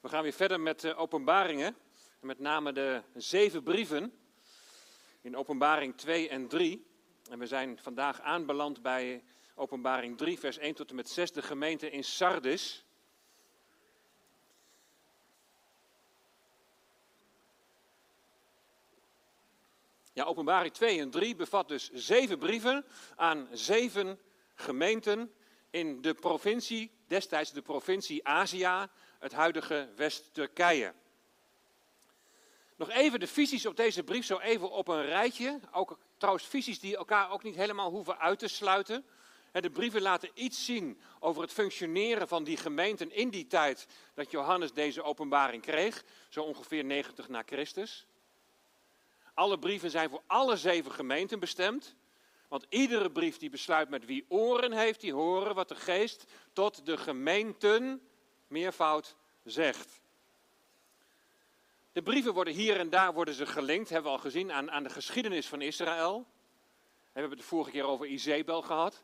We gaan weer verder met de openbaringen. Met name de zeven brieven in openbaring 2 en 3. En we zijn vandaag aanbeland bij openbaring 3, vers 1 tot en met 6, de gemeente in Sardis. Ja, openbaring 2 en 3 bevat dus zeven brieven aan zeven gemeenten in de provincie, destijds de provincie Azië, het huidige West-Turkije. Nog even de visies op deze brief, zo even op een rijtje. Ook trouwens visies die elkaar ook niet helemaal hoeven uit te sluiten. De brieven laten iets zien over het functioneren van die gemeenten in die tijd dat Johannes deze openbaring kreeg, zo ongeveer 90 na Christus. Alle brieven zijn voor alle zeven gemeenten bestemd. Want iedere brief die besluit met wie oren heeft, die horen wat de geest tot de gemeenten, meervoud, zegt. De brieven worden hier en daar worden ze gelinkt, hebben we al gezien, aan, aan de geschiedenis van Israël. We hebben het de vorige keer over Izebel gehad.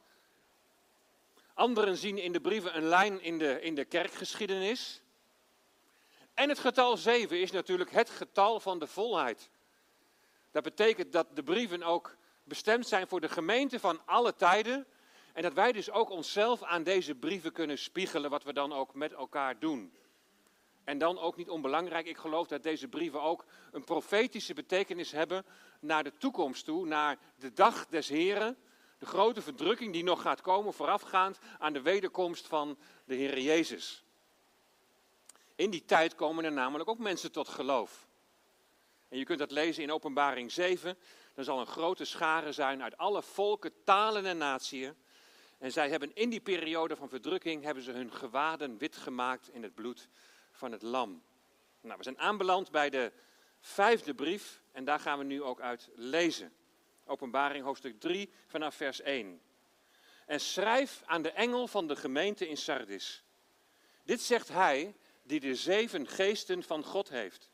Anderen zien in de brieven een lijn in de, in de kerkgeschiedenis. En het getal 7 is natuurlijk het getal van de volheid. Dat betekent dat de brieven ook bestemd zijn voor de gemeente van alle tijden. En dat wij dus ook onszelf aan deze brieven kunnen spiegelen, wat we dan ook met elkaar doen. En dan ook niet onbelangrijk, ik geloof dat deze brieven ook een profetische betekenis hebben naar de toekomst toe, naar de dag des Heren, de grote verdrukking die nog gaat komen voorafgaand aan de wederkomst van de Heer Jezus. In die tijd komen er namelijk ook mensen tot geloof. En je kunt dat lezen in Openbaring 7. Er zal een grote schare zijn uit alle volken, talen en natieën. En zij hebben in die periode van verdrukking hebben ze hun gewaden wit gemaakt in het bloed van het lam. Nou, we zijn aanbeland bij de vijfde brief en daar gaan we nu ook uit lezen. Openbaring hoofdstuk 3 vanaf vers 1. En schrijf aan de engel van de gemeente in Sardis. Dit zegt hij die de zeven geesten van God heeft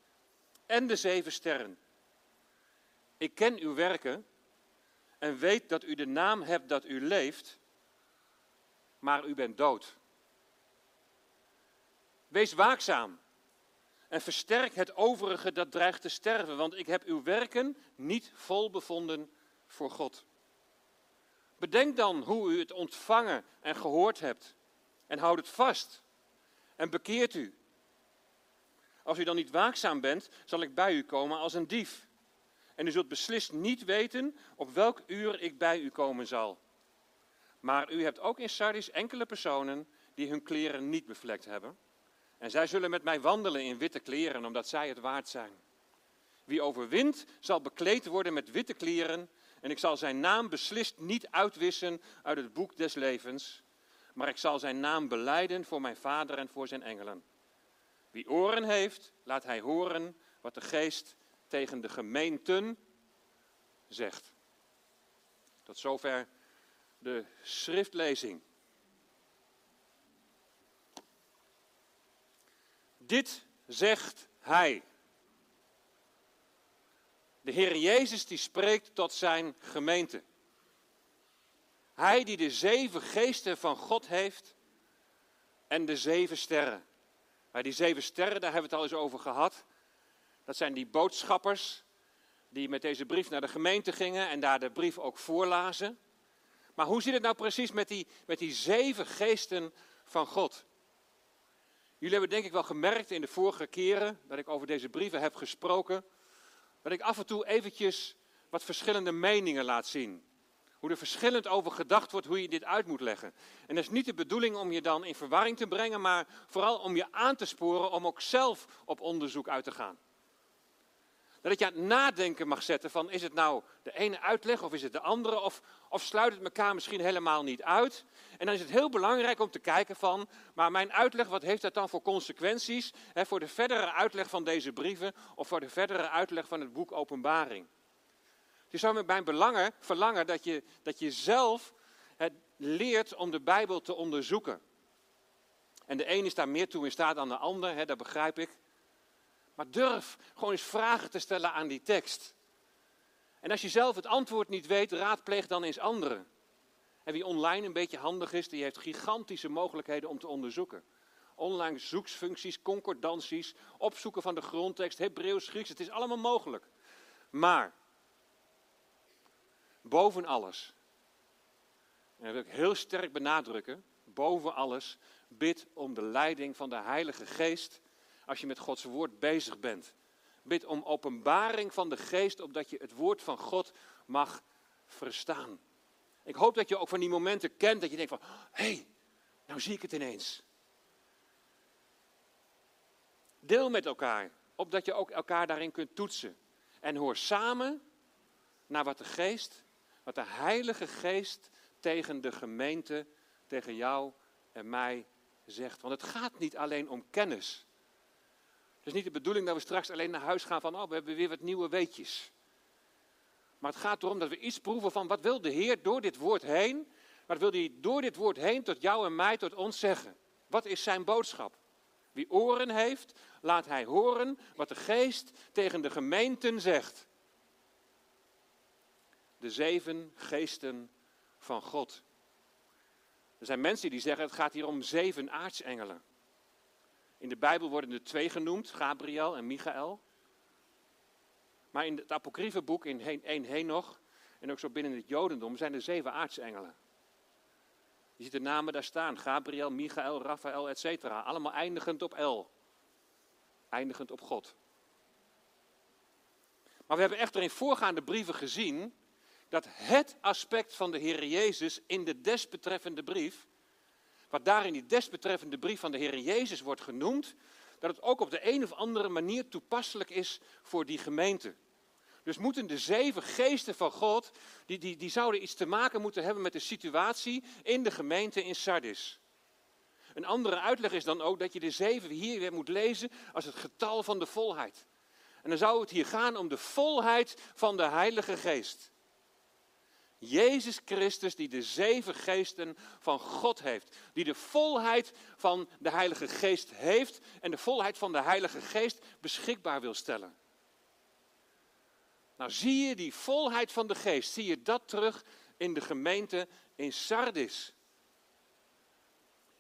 en de zeven sterren. Ik ken uw werken en weet dat u de naam hebt dat u leeft, maar u bent dood. Wees waakzaam en versterk het overige dat dreigt te sterven, want ik heb uw werken niet vol bevonden voor God. Bedenk dan hoe u het ontvangen en gehoord hebt en houd het vast en bekeert u. Als u dan niet waakzaam bent, zal ik bij u komen als een dief. En u zult beslist niet weten op welk uur ik bij u komen zal. Maar u hebt ook in Sardis enkele personen die hun kleren niet bevlekt hebben. En zij zullen met mij wandelen in witte kleren, omdat zij het waard zijn. Wie overwint, zal bekleed worden met witte kleren. En ik zal zijn naam beslist niet uitwissen uit het boek des levens. Maar ik zal zijn naam beleiden voor mijn vader en voor zijn engelen. Wie oren heeft, laat hij horen wat de geest tegen de gemeenten zegt. Tot zover de schriftlezing. Dit zegt hij. De Heer Jezus die spreekt tot zijn gemeente. Hij die de zeven geesten van God heeft en de zeven sterren. Bij die zeven sterren, daar hebben we het al eens over gehad. Dat zijn die boodschappers die met deze brief naar de gemeente gingen en daar de brief ook voorlazen. Maar hoe zit het nou precies met die, met die zeven geesten van God? Jullie hebben denk ik wel gemerkt in de vorige keren dat ik over deze brieven heb gesproken, dat ik af en toe eventjes wat verschillende meningen laat zien. Hoe er verschillend over gedacht wordt hoe je dit uit moet leggen. En dat is niet de bedoeling om je dan in verwarring te brengen, maar vooral om je aan te sporen om ook zelf op onderzoek uit te gaan. Dat je aan het nadenken mag zetten van is het nou de ene uitleg of is het de andere of, of sluit het elkaar misschien helemaal niet uit. En dan is het heel belangrijk om te kijken van, maar mijn uitleg, wat heeft dat dan voor consequenties hè, voor de verdere uitleg van deze brieven of voor de verdere uitleg van het boek Openbaring. Het is zo met mijn belangen, verlangen dat je, dat je zelf het leert om de Bijbel te onderzoeken. En de een is daar meer toe in staat dan de ander, hè, dat begrijp ik. Maar durf gewoon eens vragen te stellen aan die tekst. En als je zelf het antwoord niet weet, raadpleeg dan eens anderen. En wie online een beetje handig is, die heeft gigantische mogelijkheden om te onderzoeken. online zoeksfuncties, concordanties, opzoeken van de grondtekst, Hebreeuws, Grieks. Het is allemaal mogelijk. Maar, boven alles, en dat wil ik heel sterk benadrukken, boven alles, bid om de leiding van de Heilige Geest als je met Gods woord bezig bent. Bid om openbaring van de Geest, opdat je het woord van God mag verstaan. Ik hoop dat je ook van die momenten kent dat je denkt van, hé, hey, nou zie ik het ineens. Deel met elkaar, opdat je ook elkaar daarin kunt toetsen. En hoor samen naar wat de geest, wat de Heilige Geest tegen de gemeente, tegen jou en mij zegt. Want het gaat niet alleen om kennis. Het is niet de bedoeling dat we straks alleen naar huis gaan van, oh, we hebben weer wat nieuwe weetjes. Maar het gaat erom dat we iets proeven van wat wil de Heer door dit woord heen, wat wil hij door dit woord heen tot jou en mij, tot ons zeggen. Wat is zijn boodschap? Wie oren heeft, laat hij horen wat de geest tegen de gemeenten zegt. De zeven geesten van God. Er zijn mensen die zeggen het gaat hier om zeven aartsengelen. In de Bijbel worden er twee genoemd, Gabriel en Michael. Maar in het apocryfe boek, in 1 Henoch, en ook zo binnen het Jodendom, zijn er zeven aartsengelen. Je ziet de namen daar staan, Gabriel, Michael, Raphaël, etc. Allemaal eindigend op L. Eindigend op God. Maar we hebben echter in voorgaande brieven gezien dat het aspect van de Heer Jezus in de desbetreffende brief, wat daar in die desbetreffende brief van de Heer Jezus wordt genoemd, dat het ook op de een of andere manier toepasselijk is voor die gemeente. Dus moeten de zeven geesten van God, die, die, die zouden iets te maken moeten hebben met de situatie in de gemeente in Sardis. Een andere uitleg is dan ook dat je de zeven hier weer moet lezen als het getal van de volheid. En dan zou het hier gaan om de volheid van de Heilige Geest. Jezus Christus die de zeven geesten van God heeft. Die de volheid van de Heilige Geest heeft en de volheid van de Heilige Geest beschikbaar wil stellen. Nou zie je die volheid van de Geest, zie je dat terug in de gemeente in Sardis.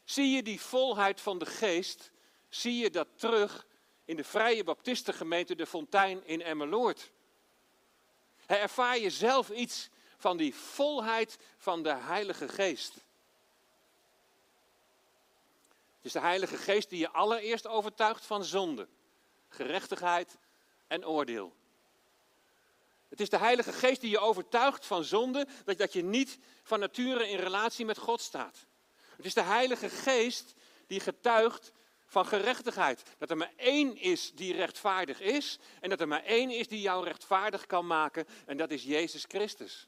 Zie je die volheid van de Geest, zie je dat terug in de Vrije Baptistengemeente De Fontein in Emmeloord. Ervaar je zelf iets van die volheid van de Heilige Geest. Het is de Heilige Geest die je allereerst overtuigt van zonde, gerechtigheid en oordeel. Het is de Heilige Geest die je overtuigt van zonde, dat, je niet van nature in relatie met God staat. Het is de Heilige Geest die getuigt van gerechtigheid. Dat er maar één is die rechtvaardig is en dat er maar één is die jou rechtvaardig kan maken en dat is Jezus Christus.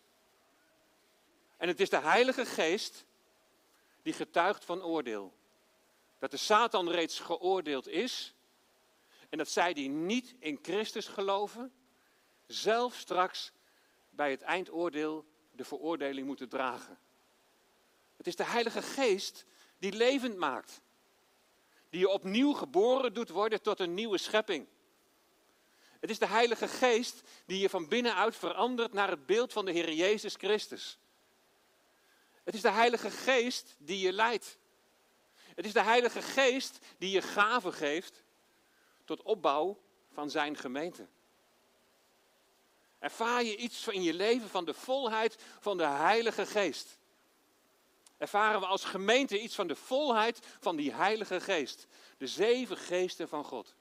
En het is de Heilige Geest die getuigt van oordeel. Dat de Satan reeds geoordeeld is en dat zij die niet in Christus geloven, zelf straks bij het eindoordeel de veroordeling moeten dragen. Het is de Heilige Geest die levend maakt. Die je opnieuw geboren doet worden tot een nieuwe schepping. Het is de Heilige Geest die je van binnenuit verandert naar het beeld van de Heer Jezus Christus. Het is de Heilige Geest die je leidt. Het is de Heilige Geest die je gaven geeft tot opbouw van zijn gemeente. Ervaar je iets in je leven van de volheid van de Heilige Geest? Ervaren we als gemeente iets van de volheid van die Heilige Geest? De zeven geesten van God.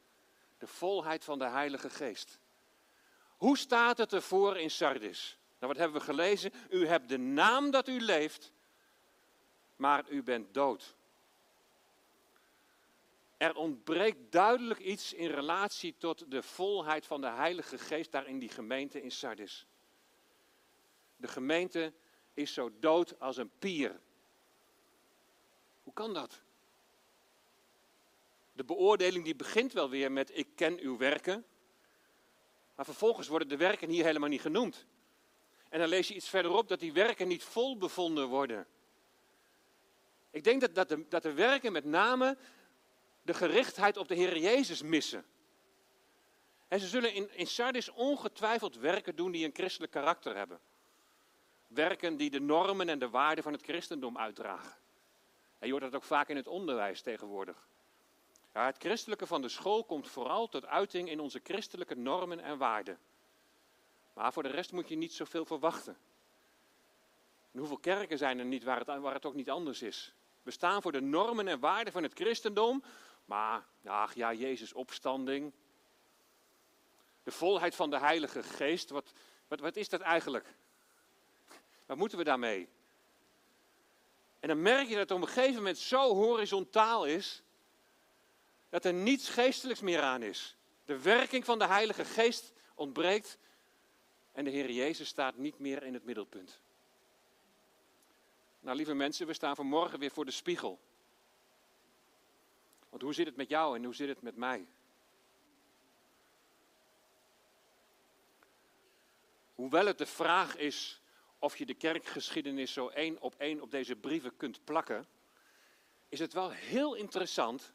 De volheid van de Heilige Geest. Hoe staat het ervoor in Sardis? Nou, wat hebben we gelezen? U hebt de naam dat u leeft, maar u bent dood. Er ontbreekt duidelijk iets in relatie tot de volheid van de Heilige Geest daar in die gemeente in Sardis. De gemeente is zo dood als een pier. Hoe kan dat? De beoordeling die begint wel weer met ik ken uw werken. Maar vervolgens worden de werken hier helemaal niet genoemd. En dan lees je iets verderop dat die werken niet vol bevonden worden. Ik denk dat, dat, de, dat de werken met name de gerichtheid op de Heer Jezus missen. En ze zullen in, in Sardis ongetwijfeld werken doen die een christelijk karakter hebben. Werken die de normen en de waarden van het christendom uitdragen. En je hoort dat ook vaak in het onderwijs tegenwoordig. Ja, het christelijke van de school komt vooral tot uiting in onze christelijke normen en waarden. Maar voor de rest moet je niet zoveel verwachten. En hoeveel kerken zijn er niet waar het, waar het ook niet anders is? We staan voor de normen en waarden van het christendom, maar ach ja, Jezus opstanding. De volheid van de Heilige Geest, wat, wat, wat is dat eigenlijk? Wat moeten we daarmee? En dan merk je dat het op een gegeven moment zo horizontaal is, dat er niets geestelijks meer aan is. De werking van de Heilige Geest ontbreekt en de Heer Jezus staat niet meer in het middelpunt. Nou, lieve mensen, we staan vanmorgen weer voor de spiegel. Want hoe zit het met jou en hoe zit het met mij? Hoewel het de vraag is of je de kerkgeschiedenis zo één op één op deze brieven kunt plakken, is het wel heel interessant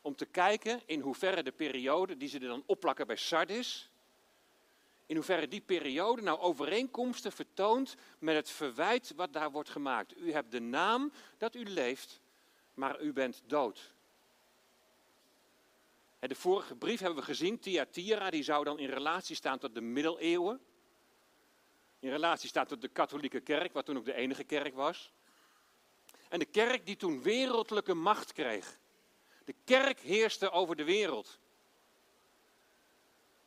om te kijken in hoeverre de periode die ze er dan opplakken bij Sardis, in hoeverre die periode nou overeenkomsten vertoont met het verwijt wat daar wordt gemaakt. U hebt de naam dat u leeft, maar u bent dood. De vorige brief hebben we gezien, Thyatira, die zou dan in relatie staan tot de middeleeuwen. In relatie staat tot de katholieke kerk, wat toen ook de enige kerk was. En de kerk die toen wereldlijke macht kreeg. De kerk heerste over de wereld.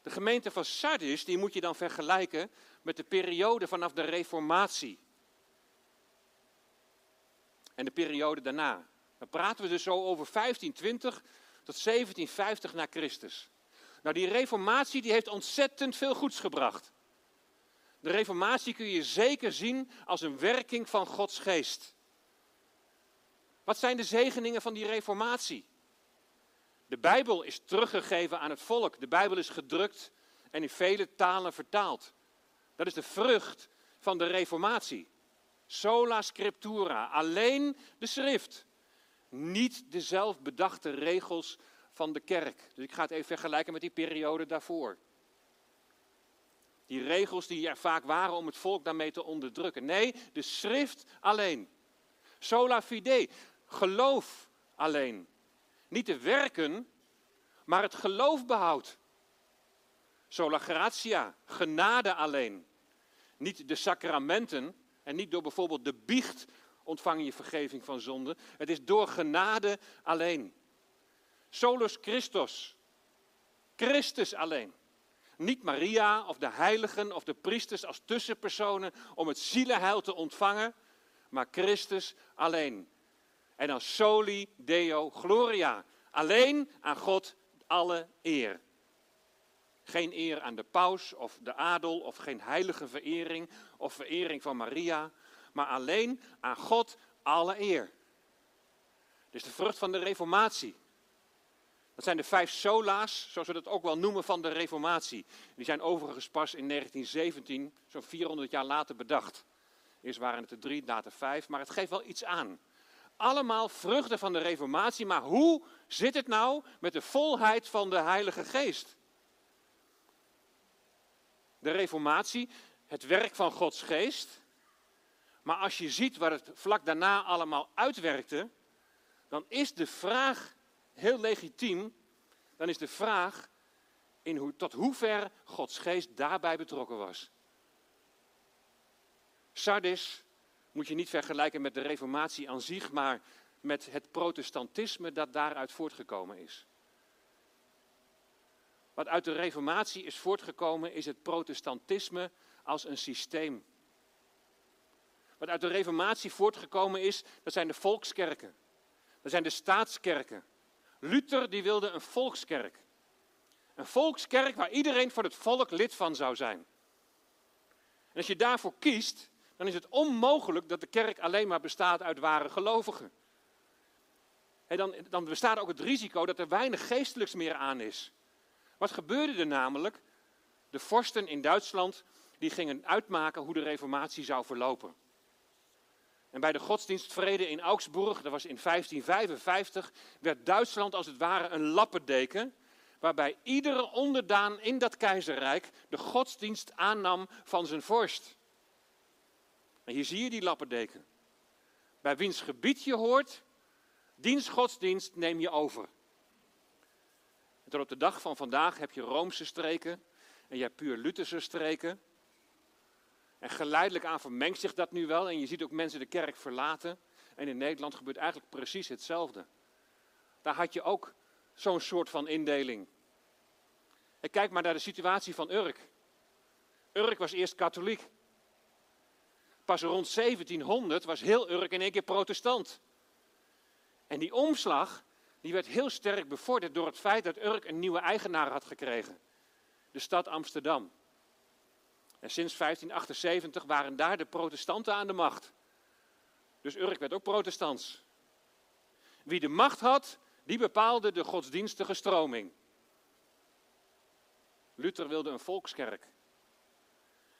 De gemeente van Sardis, die moet je dan vergelijken met de periode vanaf de Reformatie. En de periode daarna. Dan praten we dus zo over 1520 tot 1750 na Christus. Nou, die Reformatie die heeft ontzettend veel goeds gebracht. De Reformatie kun je zeker zien als een werking van Gods geest. Wat zijn de zegeningen van die Reformatie? De Bijbel is teruggegeven aan het volk. De Bijbel is gedrukt en in vele talen vertaald. Dat is de vrucht van de Reformatie. Sola scriptura, alleen de schrift. Niet de zelfbedachte regels van de kerk. Dus ik ga het even vergelijken met die periode daarvoor. Die regels die er vaak waren om het volk daarmee te onderdrukken. Nee, de schrift alleen. Sola fide, geloof alleen. Niet de werken, maar het geloof behoudt. Sola gratia, genade alleen. Niet de sacramenten en niet door bijvoorbeeld de biecht ontvang je vergeving van zonde. Het is door genade alleen. Solus Christus. Christus alleen. Niet Maria of de heiligen of de priesters als tussenpersonen om het zielenheil te ontvangen, maar Christus alleen. En dan soli deo gloria. Alleen aan God alle eer. Geen eer aan de paus of de adel of geen heilige verering of verering van Maria, maar alleen aan God alle eer. Is de vrucht van de reformatie. Dat zijn de vijf sola's, zoals we dat ook wel noemen, van de Reformatie. Die zijn overigens pas in 1917, zo'n 400 jaar later, bedacht. Eerst waren het er drie, later vijf, maar het geeft wel iets aan. Allemaal vruchten van de Reformatie, maar hoe zit het nou met de volheid van de Heilige Geest? De Reformatie, het werk van Gods Geest. Maar als je ziet wat het vlak daarna allemaal uitwerkte, dan is de vraag heel legitiem, dan is de vraag in hoe, tot hoever Gods geest daarbij betrokken was. Sardis moet je niet vergelijken met de reformatie aan zich, maar met het protestantisme dat daaruit voortgekomen is. Wat uit de reformatie is voortgekomen is het protestantisme als een systeem. Wat uit de reformatie voortgekomen is, dat zijn de volkskerken. Dat zijn de staatskerken. Luther die wilde een volkskerk. Een volkskerk waar iedereen voor het volk lid van zou zijn. En als je daarvoor kiest, dan is het onmogelijk dat de kerk alleen maar bestaat uit ware gelovigen. En dan, dan bestaat ook het risico dat er weinig geestelijks meer aan is. Wat gebeurde er namelijk? De vorsten in Duitsland die gingen uitmaken hoe de reformatie zou verlopen. En bij de godsdienstvrede in Augsburg, dat was in 1555, werd Duitsland als het ware een lappendeken, waarbij iedere onderdaan in dat keizerrijk de godsdienst aannam van zijn vorst. En hier zie je die lappendeken. Bij wiens gebied je hoort, diens godsdienst neem je over. Tot op de dag van vandaag heb je Roomse streken en je hebt puur Lutherse streken. En geleidelijk aan vermengt zich dat nu wel en je ziet ook mensen de kerk verlaten. En in Nederland gebeurt eigenlijk precies hetzelfde. Daar had je ook zo'n soort van indeling. En kijk maar naar de situatie van Urk. Urk was eerst katholiek. Pas rond 1700 was heel Urk in één keer protestant. En die omslag die werd heel sterk bevorderd door het feit dat Urk een nieuwe eigenaar had gekregen. De stad Amsterdam. En sinds 1578 waren daar de protestanten aan de macht. Dus Urk werd ook protestants. Wie de macht had, die bepaalde de godsdienstige stroming. Luther wilde een volkskerk.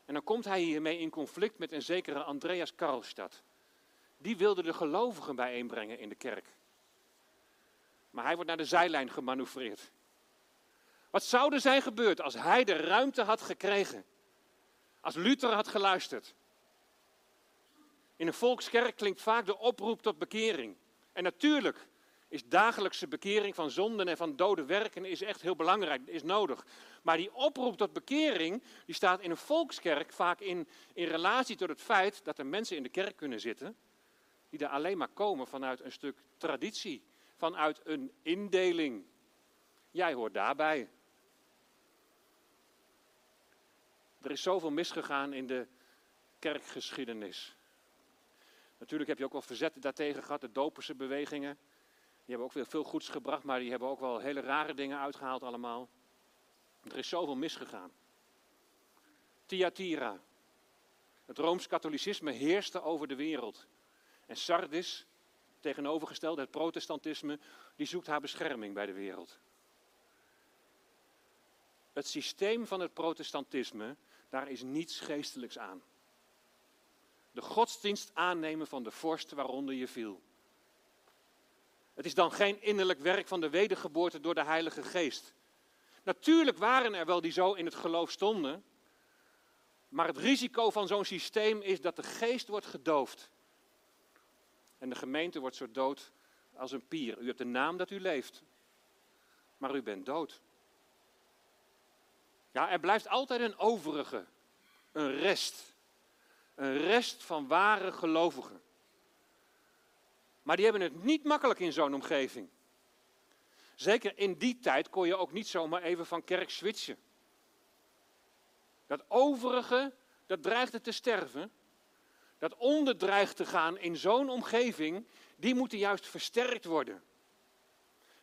En dan komt hij hiermee in conflict met een zekere Andreas Karlstad. Die wilde de gelovigen bijeenbrengen in de kerk. Maar hij wordt naar de zijlijn gemanoeuvreerd. Wat zou er zijn gebeurd als hij de ruimte had gekregen? Als Luther had geluisterd? In een volkskerk klinkt vaak de oproep tot bekering. En natuurlijk is dagelijkse bekering van zonden en van dode werken is echt heel belangrijk, is nodig. Maar die oproep tot bekering, die staat in een volkskerk vaak in, in relatie tot het feit dat er mensen in de kerk kunnen zitten, die er alleen maar komen vanuit een stuk traditie, vanuit een indeling. Jij hoort daarbij. Er is zoveel misgegaan in de kerkgeschiedenis. Natuurlijk heb je ook wel verzetten daartegen gehad, de doperse bewegingen. Hebben ook weer veel goeds gebracht, maar die hebben ook wel hele rare dingen uitgehaald allemaal. Er is zoveel misgegaan. Thyatira. Het Rooms-Katholicisme heerste over de wereld. En Sardis, tegenovergesteld, het protestantisme, die zoekt haar bescherming bij de wereld. Het systeem van het protestantisme, daar is niets geestelijks aan. De godsdienst aannemen van de vorst waaronder je viel. Het is dan geen innerlijk werk van de wedergeboorte door de Heilige Geest. Natuurlijk waren er wel die zo in het geloof stonden. Maar het risico van zo'n systeem is dat de geest wordt gedoofd. En de gemeente wordt zo dood als een pier. U hebt de naam dat u leeft, maar u bent dood. Ja, er blijft altijd een overige, een rest. Een rest van ware gelovigen. Maar die hebben het niet makkelijk in zo'n omgeving. Zeker in die tijd kon je ook niet zomaar even van kerk switchen. Dat overige, dat dreigde te sterven. Dat onder dreigt te gaan in zo'n omgeving, die moeten juist versterkt worden.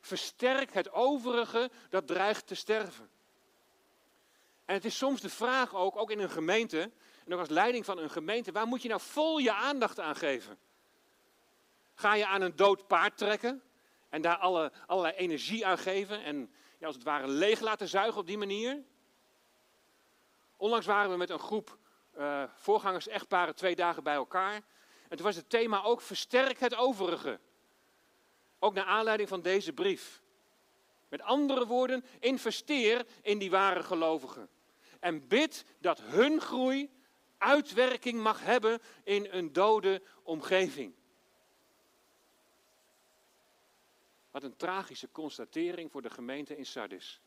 Versterk het overige, dat dreigt te sterven. En het is soms de vraag ook, ook in een gemeente, en ook als leiding van een gemeente, waar moet je nou vol je aandacht aan geven? Ga je aan een dood paard trekken en daar alle, allerlei energie aan geven en ja, als het ware leeg laten zuigen op die manier? Onlangs waren we met een groep uh, voorgangers, echtparen, twee dagen bij elkaar. En toen was het thema ook versterk het overige. Ook naar aanleiding van deze brief. Met andere woorden, investeer in die ware gelovigen. En bid dat hun groei uitwerking mag hebben in een dode omgeving. Wat een tragische constatering voor de gemeente in Sardis.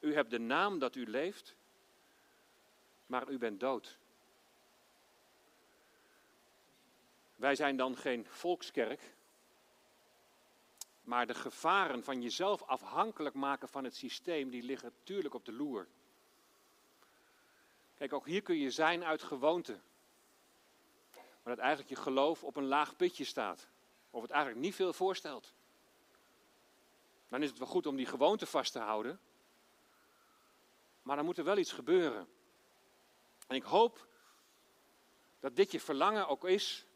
U hebt de naam dat u leeft, maar u bent dood. Wij zijn dan geen volkskerk, maar de gevaren van jezelf afhankelijk maken van het systeem, die liggen natuurlijk op de loer. Kijk, ook hier kun je zijn uit gewoonte. Maar dat eigenlijk je geloof op een laag pitje staat. Of het eigenlijk niet veel voorstelt. Dan is het wel goed om die gewoonte vast te houden. Maar dan moet er wel iets gebeuren. En ik hoop dat dit je verlangen ook is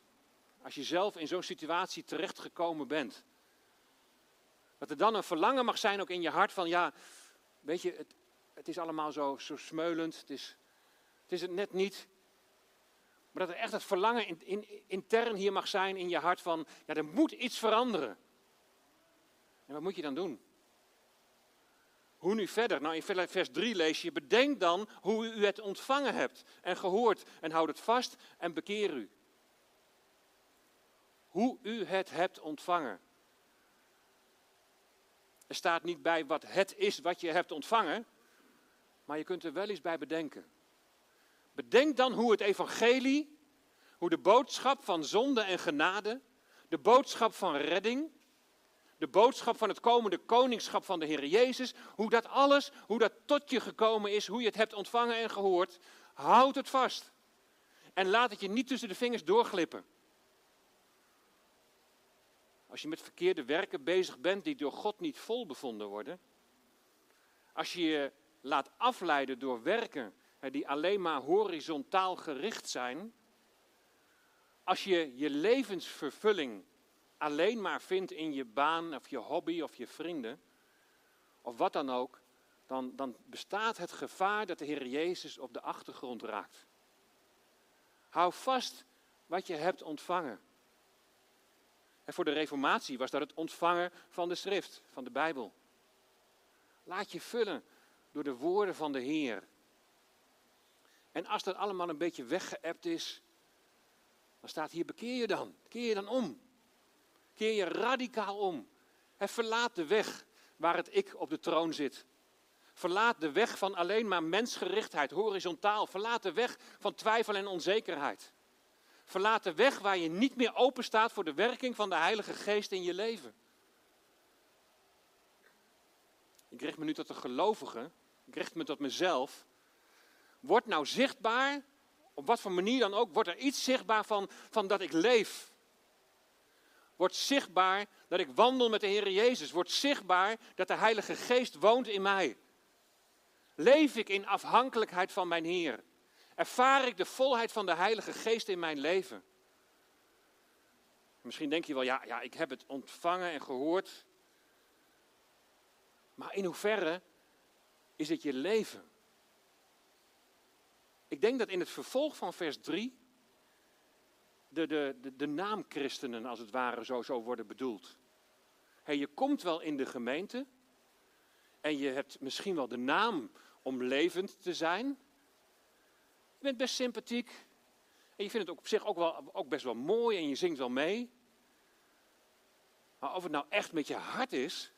als je zelf in zo'n situatie terechtgekomen bent. Dat er dan een verlangen mag zijn ook in je hart van ja, weet je, het, het is allemaal zo, zo smeulend, het is, het is het net niet. Maar dat er echt het verlangen in, in, intern hier mag zijn in je hart van ja, er moet iets veranderen. En wat moet je dan doen? Hoe nu verder? Nou, in vers 3 lees je: Bedenk dan hoe u het ontvangen hebt en gehoord, en houd het vast en bekeer u. Hoe u het hebt ontvangen. Er staat niet bij wat het is wat je hebt ontvangen, maar je kunt er wel eens bij bedenken. Bedenk dan hoe het evangelie, hoe de boodschap van zonde en genade, de boodschap van redding, de boodschap van het komende koningschap van de Heer Jezus, hoe dat alles, hoe dat tot je gekomen is, hoe je het hebt ontvangen en gehoord, houd het vast. En laat het je niet tussen de vingers doorglippen. Als je met verkeerde werken bezig bent die door God niet vol bevonden worden. Als je je laat afleiden door werken die alleen maar horizontaal gericht zijn. Als je je levensvervulling alleen maar vindt in je baan of je hobby of je vrienden, of wat dan ook, dan, dan bestaat het gevaar dat de Heer Jezus op de achtergrond raakt. Hou vast wat je hebt ontvangen. En voor de Reformatie was dat het ontvangen van de schrift, van de Bijbel. Laat je vullen door de woorden van de Heer. En als dat allemaal een beetje weggeëpt is, dan staat hier: bekeer je dan. Keer je dan om. Keer je radicaal om. En verlaat de weg waar het ik op de troon zit. Verlaat de weg van alleen maar mensgerichtheid, horizontaal. Verlaat de weg van twijfel en onzekerheid. Verlaat de weg waar je niet meer open staat voor de werking van de Heilige Geest in je leven. Ik richt me nu tot de gelovigen. Ik richt me tot mezelf. Word nou zichtbaar, op wat voor manier dan ook, wordt er iets zichtbaar van, van dat ik leef. Wordt zichtbaar dat ik wandel met de Heer Jezus. Wordt zichtbaar dat de Heilige Geest woont in mij. Leef ik in afhankelijkheid van mijn Heer? Ervaar ik de volheid van de Heilige Geest in mijn leven? Misschien denk je wel, ja, ja, ik heb het ontvangen en gehoord. Maar in hoeverre is het je leven? Ik denk dat in het vervolg van vers 3 de, de, de, de naamchristenen als het ware zo, zo worden bedoeld. Hey, je komt wel in de gemeente en je hebt misschien wel de naam om levend te zijn. Je bent best sympathiek en je vindt het op zich ook, wel, ook best wel mooi en je zingt wel mee. Maar of het nou echt met je hart is,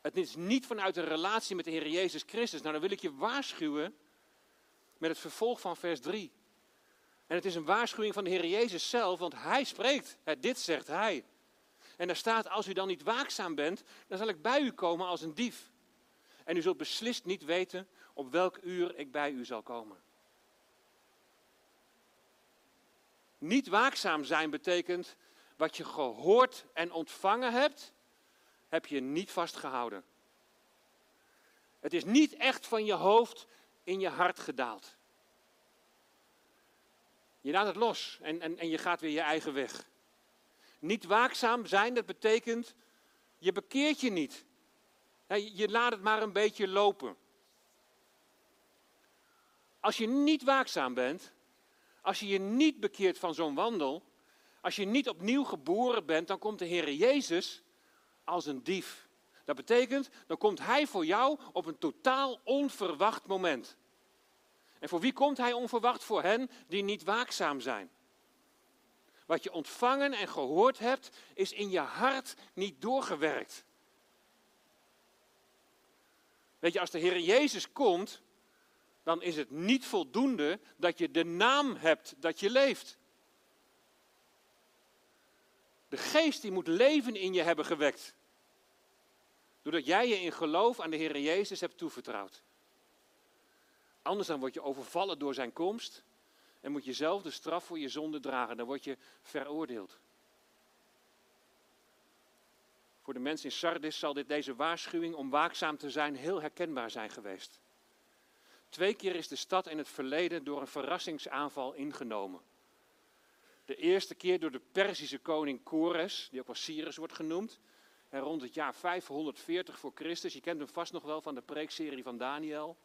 het is niet vanuit een relatie met de Heer Jezus Christus. Nou, dan wil ik je waarschuwen met het vervolg van vers 3. En het is een waarschuwing van de Heer Jezus zelf, want Hij spreekt. Dit zegt Hij. En er staat, als u dan niet waakzaam bent, dan zal ik bij u komen als een dief. En u zult beslist niet weten op welk uur ik bij u zal komen. Niet waakzaam zijn betekent wat je gehoord en ontvangen hebt, heb je niet vastgehouden. Het is niet echt van je hoofd in je hart gedaald. Je laat het los en, en, en je gaat weer je eigen weg. Niet waakzaam zijn, dat betekent, je bekeert je niet. Je laat het maar een beetje lopen. Als je niet waakzaam bent, als je je niet bekeert van zo'n wandel, als je niet opnieuw geboren bent, dan komt de Heer Jezus als een dief. Dat betekent, dan komt Hij voor jou op een totaal onverwacht moment. En voor wie komt Hij onverwacht? Voor hen die niet waakzaam zijn. Wat je ontvangen en gehoord hebt, is in je hart niet doorgewerkt. Weet je, als de Heer Jezus komt, dan is het niet voldoende dat je de naam hebt dat je leeft. De geest die moet leven in je hebben gewekt. Doordat jij je in geloof aan de Heer Jezus hebt toevertrouwd. Anders dan word je overvallen door zijn komst en moet je zelf de straf voor je zonde dragen. Dan word je veroordeeld. Voor de mensen in Sardis zal dit, deze waarschuwing om waakzaam te zijn heel herkenbaar zijn geweest. Twee keer is de stad in het verleden door een verrassingsaanval ingenomen. De eerste keer door de Perzische koning Kores, die ook wel Cyrus wordt genoemd. En rond het jaar 540 voor Christus. Je kent hem vast nog wel van de preekserie van Daniel.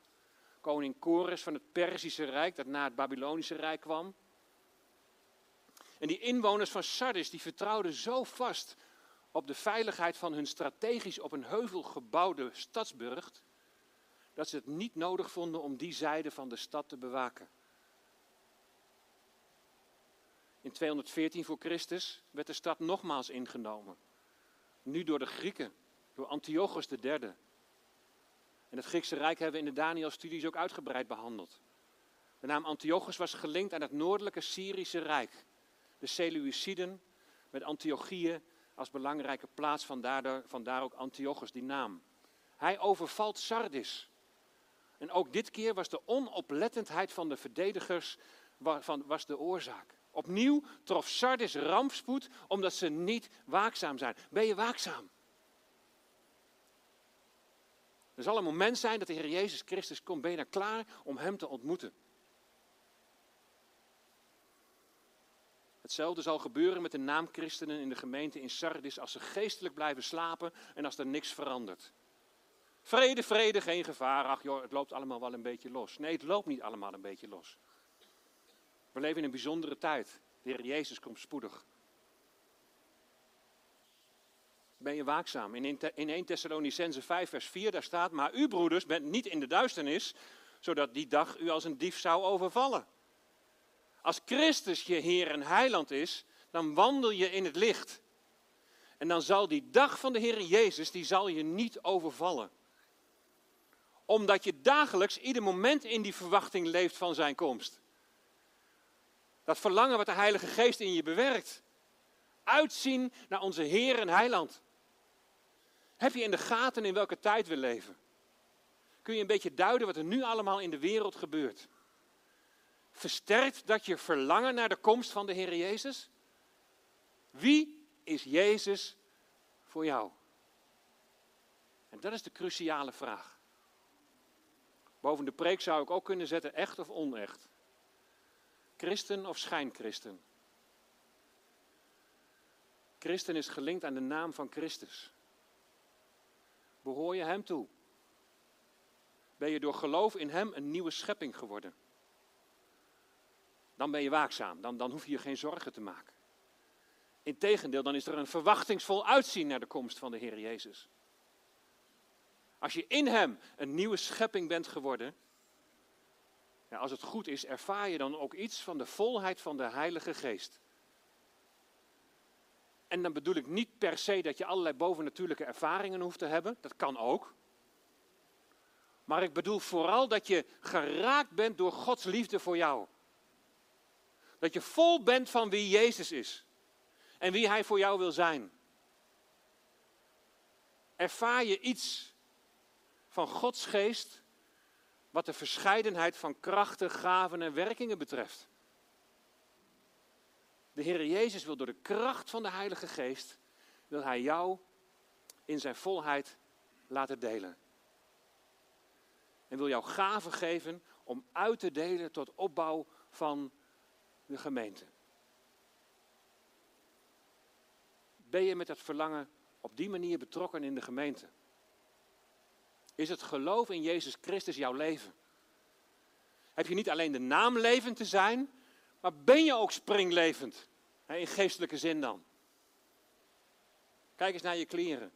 Koning Kores van het Perzische Rijk, dat na het Babylonische Rijk kwam. En die inwoners van Sardis, die vertrouwden zo vast op de veiligheid van hun strategisch op een heuvel gebouwde stadsburcht, dat ze het niet nodig vonden om die zijde van de stad te bewaken. In 214 voor Christus werd de stad nogmaals ingenomen. Nu door de Grieken, door Antiochus III. En het Griekse Rijk hebben we in de Daniel-studies ook uitgebreid behandeld. De naam Antiochus was gelinkt aan het noordelijke Syrische Rijk. De Seleuciden met Antiochië als belangrijke plaats, vandaar, vandaar ook Antiochus, die naam. Hij overvalt Sardis. En ook dit keer was de onoplettendheid van de verdedigers was de oorzaak. Opnieuw trof Sardis rampspoed omdat ze niet waakzaam zijn. Ben je waakzaam? Er zal een moment zijn dat de Heer Jezus Christus komt. Ben je klaar om Hem te ontmoeten? Hetzelfde zal gebeuren met de naamchristenen in de gemeente in Sardis als ze geestelijk blijven slapen en als er niks verandert. Vrede, vrede, geen gevaar. Ach joh, het loopt allemaal wel een beetje los. Nee, het loopt niet allemaal een beetje los. We leven in een bijzondere tijd. De Heer Jezus komt spoedig. Ben je waakzaam? In 1 Thessalonicense 5 vers 4 daar staat, maar u broeders bent niet in de duisternis, zodat die dag u als een dief zou overvallen. Als Christus je Heer en Heiland is, dan wandel je in het licht. En dan zal die dag van de Heer Jezus, die zal je niet overvallen. Omdat je dagelijks, ieder moment in die verwachting leeft van zijn komst. Dat verlangen wat de Heilige Geest in je bewerkt. Uitzien naar onze Heer en Heiland. Heb je in de gaten in welke tijd we leven? Kun je een beetje duiden wat er nu allemaal in de wereld gebeurt? Versterkt dat je verlangen naar de komst van de Heer Jezus? Wie is Jezus voor jou? En dat is de cruciale vraag. Boven de preek zou ik ook kunnen zetten echt of onecht. Christen of schijnchristen. Christen is gelinkt aan de naam van Christus. Behoor je Hem toe? Ben je door geloof in Hem een nieuwe schepping geworden? Dan ben je waakzaam, dan, dan hoef je je geen zorgen te maken. Integendeel, dan is er een verwachtingsvol uitzien naar de komst van de Heer Jezus. Als je in Hem een nieuwe schepping bent geworden, ja, als het goed is, ervaar je dan ook iets van de volheid van de Heilige Geest. En dan bedoel ik niet per se dat je allerlei bovennatuurlijke ervaringen hoeft te hebben. Dat kan ook. Maar ik bedoel vooral dat je geraakt bent door Gods liefde voor jou. Dat je vol bent van wie Jezus is. En wie Hij voor jou wil zijn. Ervaar je iets van Gods geest wat de verscheidenheid van krachten, gaven en werkingen betreft. De Heer Jezus wil door de kracht van de Heilige Geest, wil Hij jou in zijn volheid laten delen. En wil jou gaven geven om uit te delen tot opbouw van de gemeente. Ben je met dat verlangen op die manier betrokken in de gemeente? Is het geloof in Jezus Christus jouw leven? Heb je niet alleen de naam levend te zijn, maar ben je ook springlevend? In geestelijke zin dan. Kijk eens naar je kleren.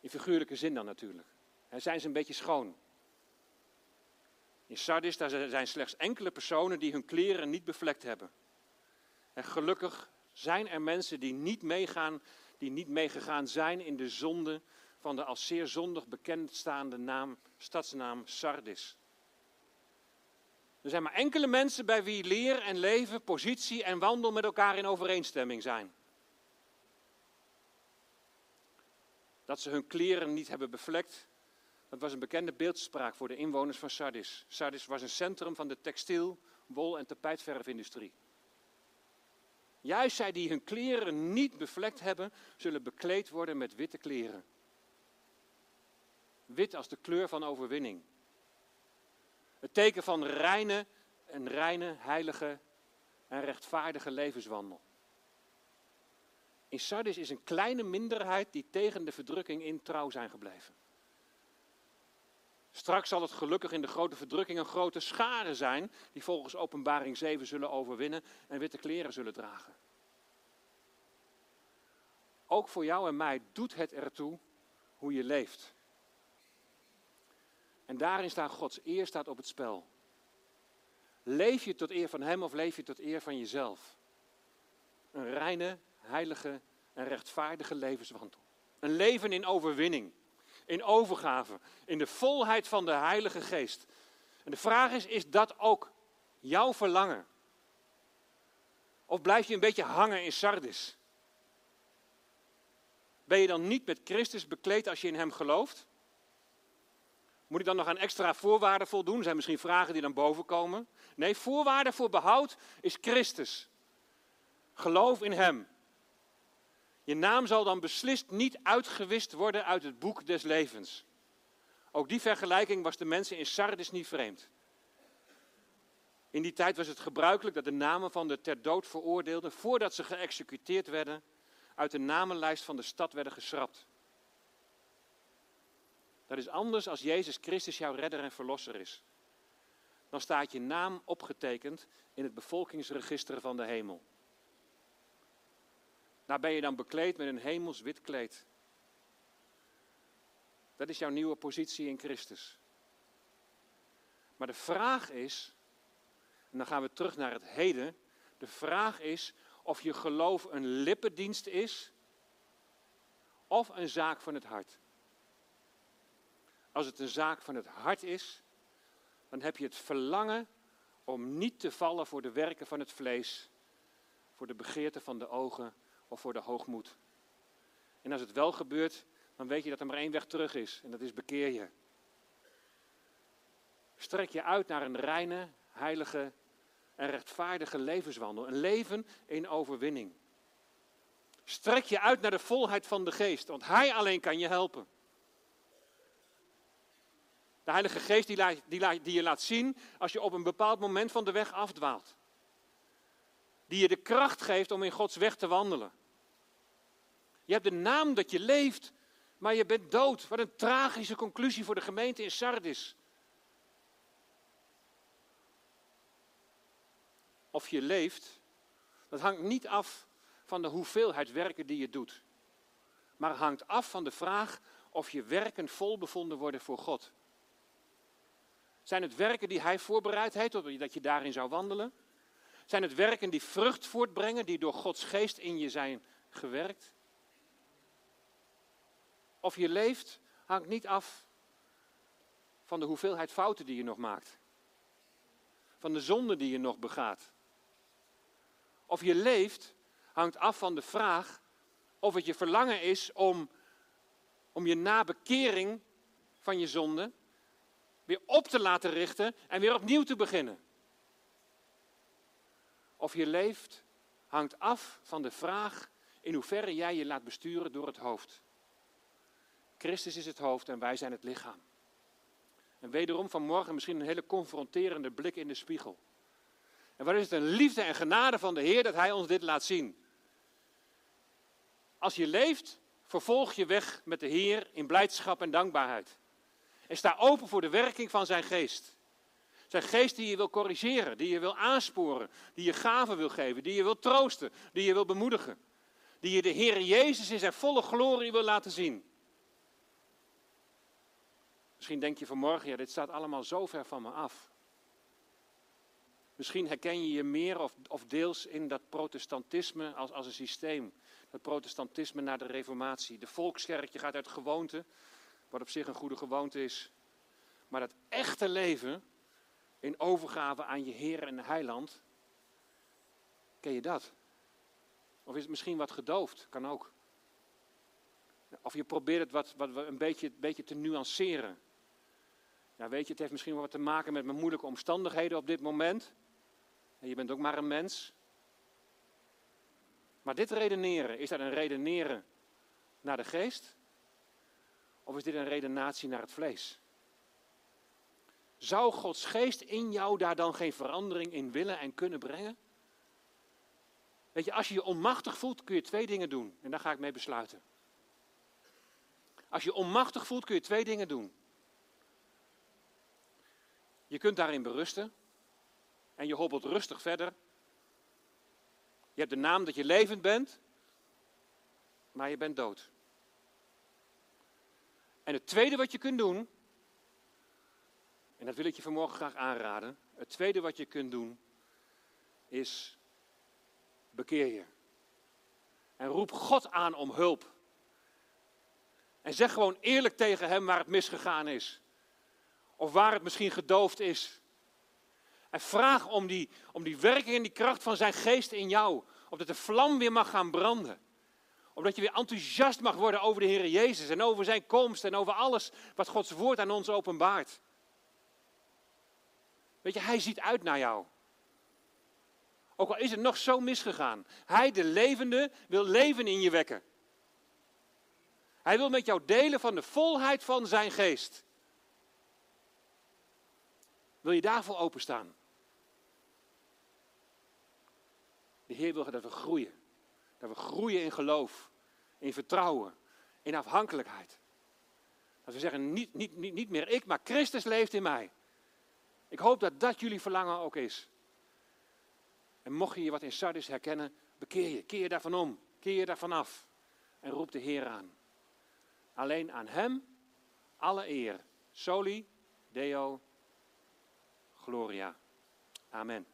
In figuurlijke zin dan natuurlijk. Zijn ze een beetje schoon? In Sardis daar zijn slechts enkele personen die hun kleren niet bevlekt hebben. En gelukkig zijn er mensen die niet meegaan, die niet meegegaan zijn in de zonde van de als zeer zondig bekendstaande naam, stadsnaam Sardis. Er zijn maar enkele mensen bij wie leer en leven, positie en wandel met elkaar in overeenstemming zijn. Dat ze hun kleren niet hebben bevlekt, dat was een bekende beeldspraak voor de inwoners van Sardis. Sardis was een centrum van de textiel, wol- en tapijtverfindustrie. Juist zij die hun kleren niet bevlekt hebben, zullen bekleed worden met witte kleren. Wit als de kleur van overwinning. Het teken van reine, een reine, heilige en rechtvaardige levenswandel. In Sardis is een kleine minderheid die tegen de verdrukking in trouw zijn gebleven. Straks zal het gelukkig in de grote verdrukking een grote schare zijn die volgens Openbaring 7 zullen overwinnen en witte kleren zullen dragen. Ook voor jou en mij doet het ertoe hoe je leeft. En daarin staat Gods eer staat op het spel. Leef je tot eer van Hem of leef je tot eer van jezelf? Een reine, heilige en rechtvaardige levenswandel. Een leven in overwinning, in overgave, in de volheid van de Heilige Geest. En de vraag is, is dat ook jouw verlangen? Of blijf je een beetje hangen in Sardis? Ben je dan niet met Christus bekleed als je in Hem gelooft? Moet ik dan nog aan extra voorwaarden voldoen? Er zijn misschien vragen die dan boven komen. Nee, voorwaarde voor behoud is Christus. Geloof in Hem. Je naam zal dan beslist niet uitgewist worden uit het boek des levens. Ook die vergelijking was de mensen in Sardis niet vreemd. In die tijd was het gebruikelijk dat de namen van de ter dood veroordeelden, voordat ze geëxecuteerd werden, uit de namenlijst van de stad werden geschrapt. Dat is anders als Jezus Christus jouw redder en verlosser is. Dan staat je naam opgetekend in het bevolkingsregister van de hemel. Daar ben je dan bekleed met een hemels wit kleed. Dat is jouw nieuwe positie in Christus. Maar de vraag is, en dan gaan we terug naar het heden. De vraag is of je geloof een lippendienst is of een zaak van het hart. Als het een zaak van het hart is, dan heb je het verlangen om niet te vallen voor de werken van het vlees, voor de begeerte van de ogen of voor de hoogmoed. En als het wel gebeurt, dan weet je dat er maar één weg terug is en dat is bekeer je. Strek je uit naar een reine, heilige en rechtvaardige levenswandel. Een leven in overwinning. Strek je uit naar de volheid van de geest, want Hij alleen kan je helpen. De Heilige Geest die, die, die je laat zien als je op een bepaald moment van de weg afdwaalt. Die je de kracht geeft om in Gods weg te wandelen. Je hebt de naam dat je leeft, maar je bent dood. Wat een tragische conclusie voor de gemeente in Sardis. Of je leeft, dat hangt niet af van de hoeveelheid werken die je doet. Maar hangt af van de vraag of je werken vol bevonden worden voor God. Zijn het werken die Hij voorbereid heeft, dat je daarin zou wandelen? Zijn het werken die vrucht voortbrengen, die door Gods geest in je zijn gewerkt? Of je leeft hangt niet af van de hoeveelheid fouten die je nog maakt. Van de zonde die je nog begaat. Of je leeft hangt af van de vraag of het je verlangen is om, om je na bekering van je zonde weer op te laten richten en weer opnieuw te beginnen. Of je leeft hangt af van de vraag in hoeverre jij je laat besturen door het hoofd. Christus is het hoofd en wij zijn het lichaam. En wederom vanmorgen misschien een hele confronterende blik in de spiegel. En wat is het een liefde en genade van de Heer dat Hij ons dit laat zien. Als je leeft, vervolg je weg met de Heer in blijdschap en dankbaarheid. En sta open voor de werking van zijn geest. Zijn geest die je wil corrigeren, die je wil aansporen, die je gaven wil geven, die je wil troosten, die je wil bemoedigen. Die je de Heer Jezus in zijn volle glorie wil laten zien. Misschien denk je vanmorgen, ja, dit staat allemaal zo ver van me af. Misschien herken je je meer of, of deels in dat protestantisme als, als een systeem. Dat protestantisme naar de reformatie. De volkskerk, je gaat uit gewoonte, wat op zich een goede gewoonte is. Maar dat echte leven in overgave aan je Heer en Heiland, ken je dat? Of is het misschien wat gedoofd? Kan ook. Of je probeert het wat, wat, een, beetje, een beetje te nuanceren. Ja, weet je, het heeft misschien wel wat te maken met mijn moeilijke omstandigheden op dit moment. En je bent ook maar een mens. Maar dit redeneren, is dat een redeneren naar de geest? Of is dit een redenatie naar het vlees? Zou Gods geest in jou daar dan geen verandering in willen en kunnen brengen? Weet je, als je je onmachtig voelt, kun je twee dingen doen. En daar ga ik mee besluiten. Als je onmachtig voelt, kun je twee dingen doen. Je kunt daarin berusten en je hobbelt rustig verder. Je hebt de naam dat je levend bent, maar je bent dood. En het tweede wat je kunt doen, en dat wil ik je vanmorgen graag aanraden, het tweede wat je kunt doen is bekeer je. En roep God aan om hulp. En zeg gewoon eerlijk tegen hem waar het misgegaan is. Of waar het misschien gedoofd is. En vraag om die, om die werking en die kracht van zijn geest in jou. Opdat de vlam weer mag gaan branden. Omdat je weer enthousiast mag worden over de Heer Jezus en over zijn komst en over alles wat Gods woord aan ons openbaart. Weet je, hij ziet uit naar jou. Ook al is het nog zo misgegaan. Hij, de levende, wil leven in je wekken. Hij wil met jou delen van de volheid van zijn geest. Wil je daarvoor openstaan? De Heer wil dat we groeien. Dat we groeien in geloof, in vertrouwen, in afhankelijkheid. Dat we zeggen, niet, niet, niet, niet meer ik, maar Christus leeft in mij. Ik hoop dat dat jullie verlangen ook is. En mocht je je wat in Sardis herkennen, bekeer je, keer je daarvan om, keer je daarvan af. En roep de Heer aan. Alleen aan Hem alle eer. Soli Deo Gloria. Amen.